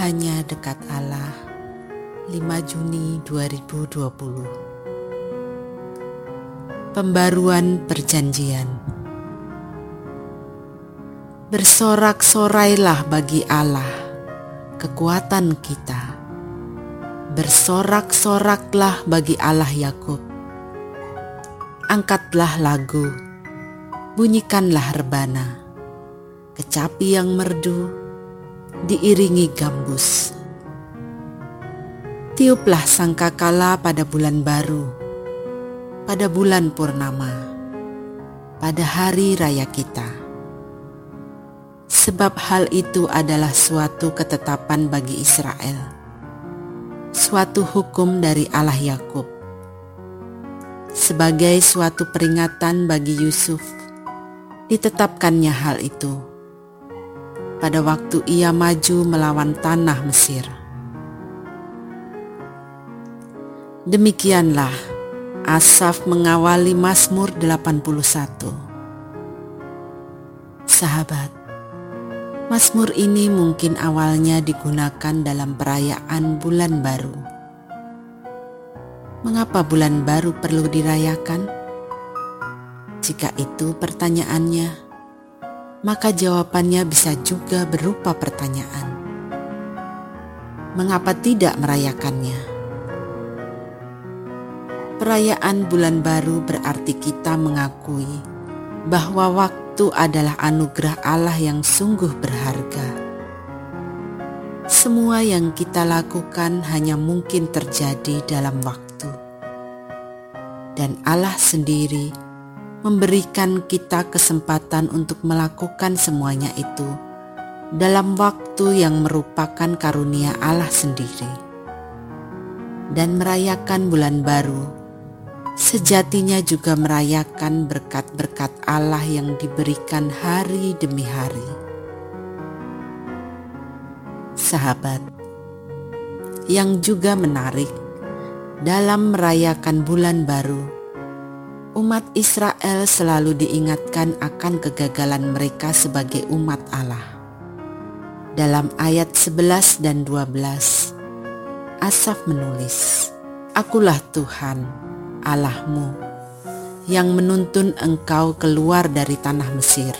Hanya dekat Allah. 5 Juni 2020 Pembaruan Perjanjian. Bersorak-sorailah bagi Allah kekuatan kita. Bersorak-soraklah bagi Allah Yakub. Angkatlah lagu Bunyikanlah rebana. Kecapi yang merdu diiringi gambus. Tiuplah sangkakala pada bulan baru, pada bulan purnama, pada hari raya kita. Sebab hal itu adalah suatu ketetapan bagi Israel, suatu hukum dari Allah Yakub, sebagai suatu peringatan bagi Yusuf. Ditetapkannya hal itu pada waktu ia maju melawan tanah Mesir. Demikianlah Asaf mengawali Mazmur 81. Sahabat, Mazmur ini mungkin awalnya digunakan dalam perayaan bulan baru. Mengapa bulan baru perlu dirayakan? Jika itu pertanyaannya, maka jawabannya bisa juga berupa pertanyaan. Mengapa tidak merayakannya? Perayaan bulan baru berarti kita mengakui bahwa waktu adalah anugerah Allah yang sungguh berharga. Semua yang kita lakukan hanya mungkin terjadi dalam waktu, dan Allah sendiri memberikan kita kesempatan untuk melakukan semuanya itu dalam waktu yang merupakan karunia Allah sendiri. Dan merayakan bulan baru sejatinya juga merayakan berkat-berkat Allah yang diberikan hari demi hari. Sahabat, yang juga menarik dalam merayakan bulan baru umat Israel selalu diingatkan akan kegagalan mereka sebagai umat Allah. Dalam ayat 11 dan 12, Asaf menulis, Akulah Tuhan, Allahmu, yang menuntun engkau keluar dari tanah Mesir.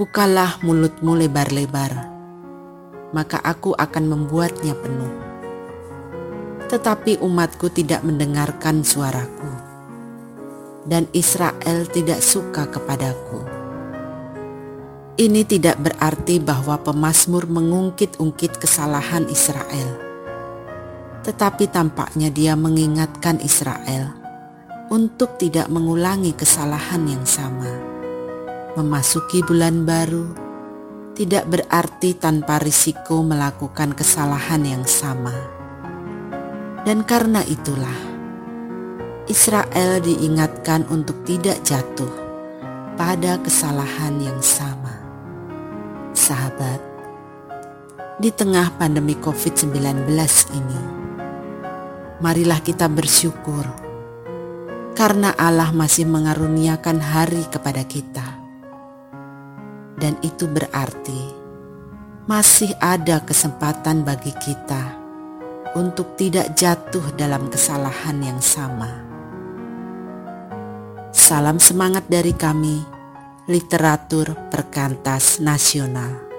Bukalah mulutmu lebar-lebar, maka aku akan membuatnya penuh. Tetapi umatku tidak mendengarkan suaraku dan Israel tidak suka kepadaku. Ini tidak berarti bahwa pemazmur mengungkit-ungkit kesalahan Israel, tetapi tampaknya dia mengingatkan Israel untuk tidak mengulangi kesalahan yang sama. Memasuki bulan baru tidak berarti tanpa risiko melakukan kesalahan yang sama, dan karena itulah Israel diingatkan untuk tidak jatuh pada kesalahan yang sama. Sahabat, di tengah pandemi COVID-19 ini, marilah kita bersyukur karena Allah masih mengaruniakan hari kepada kita. Dan itu berarti masih ada kesempatan bagi kita untuk tidak jatuh dalam kesalahan yang sama. Salam semangat dari kami, literatur perkantas nasional.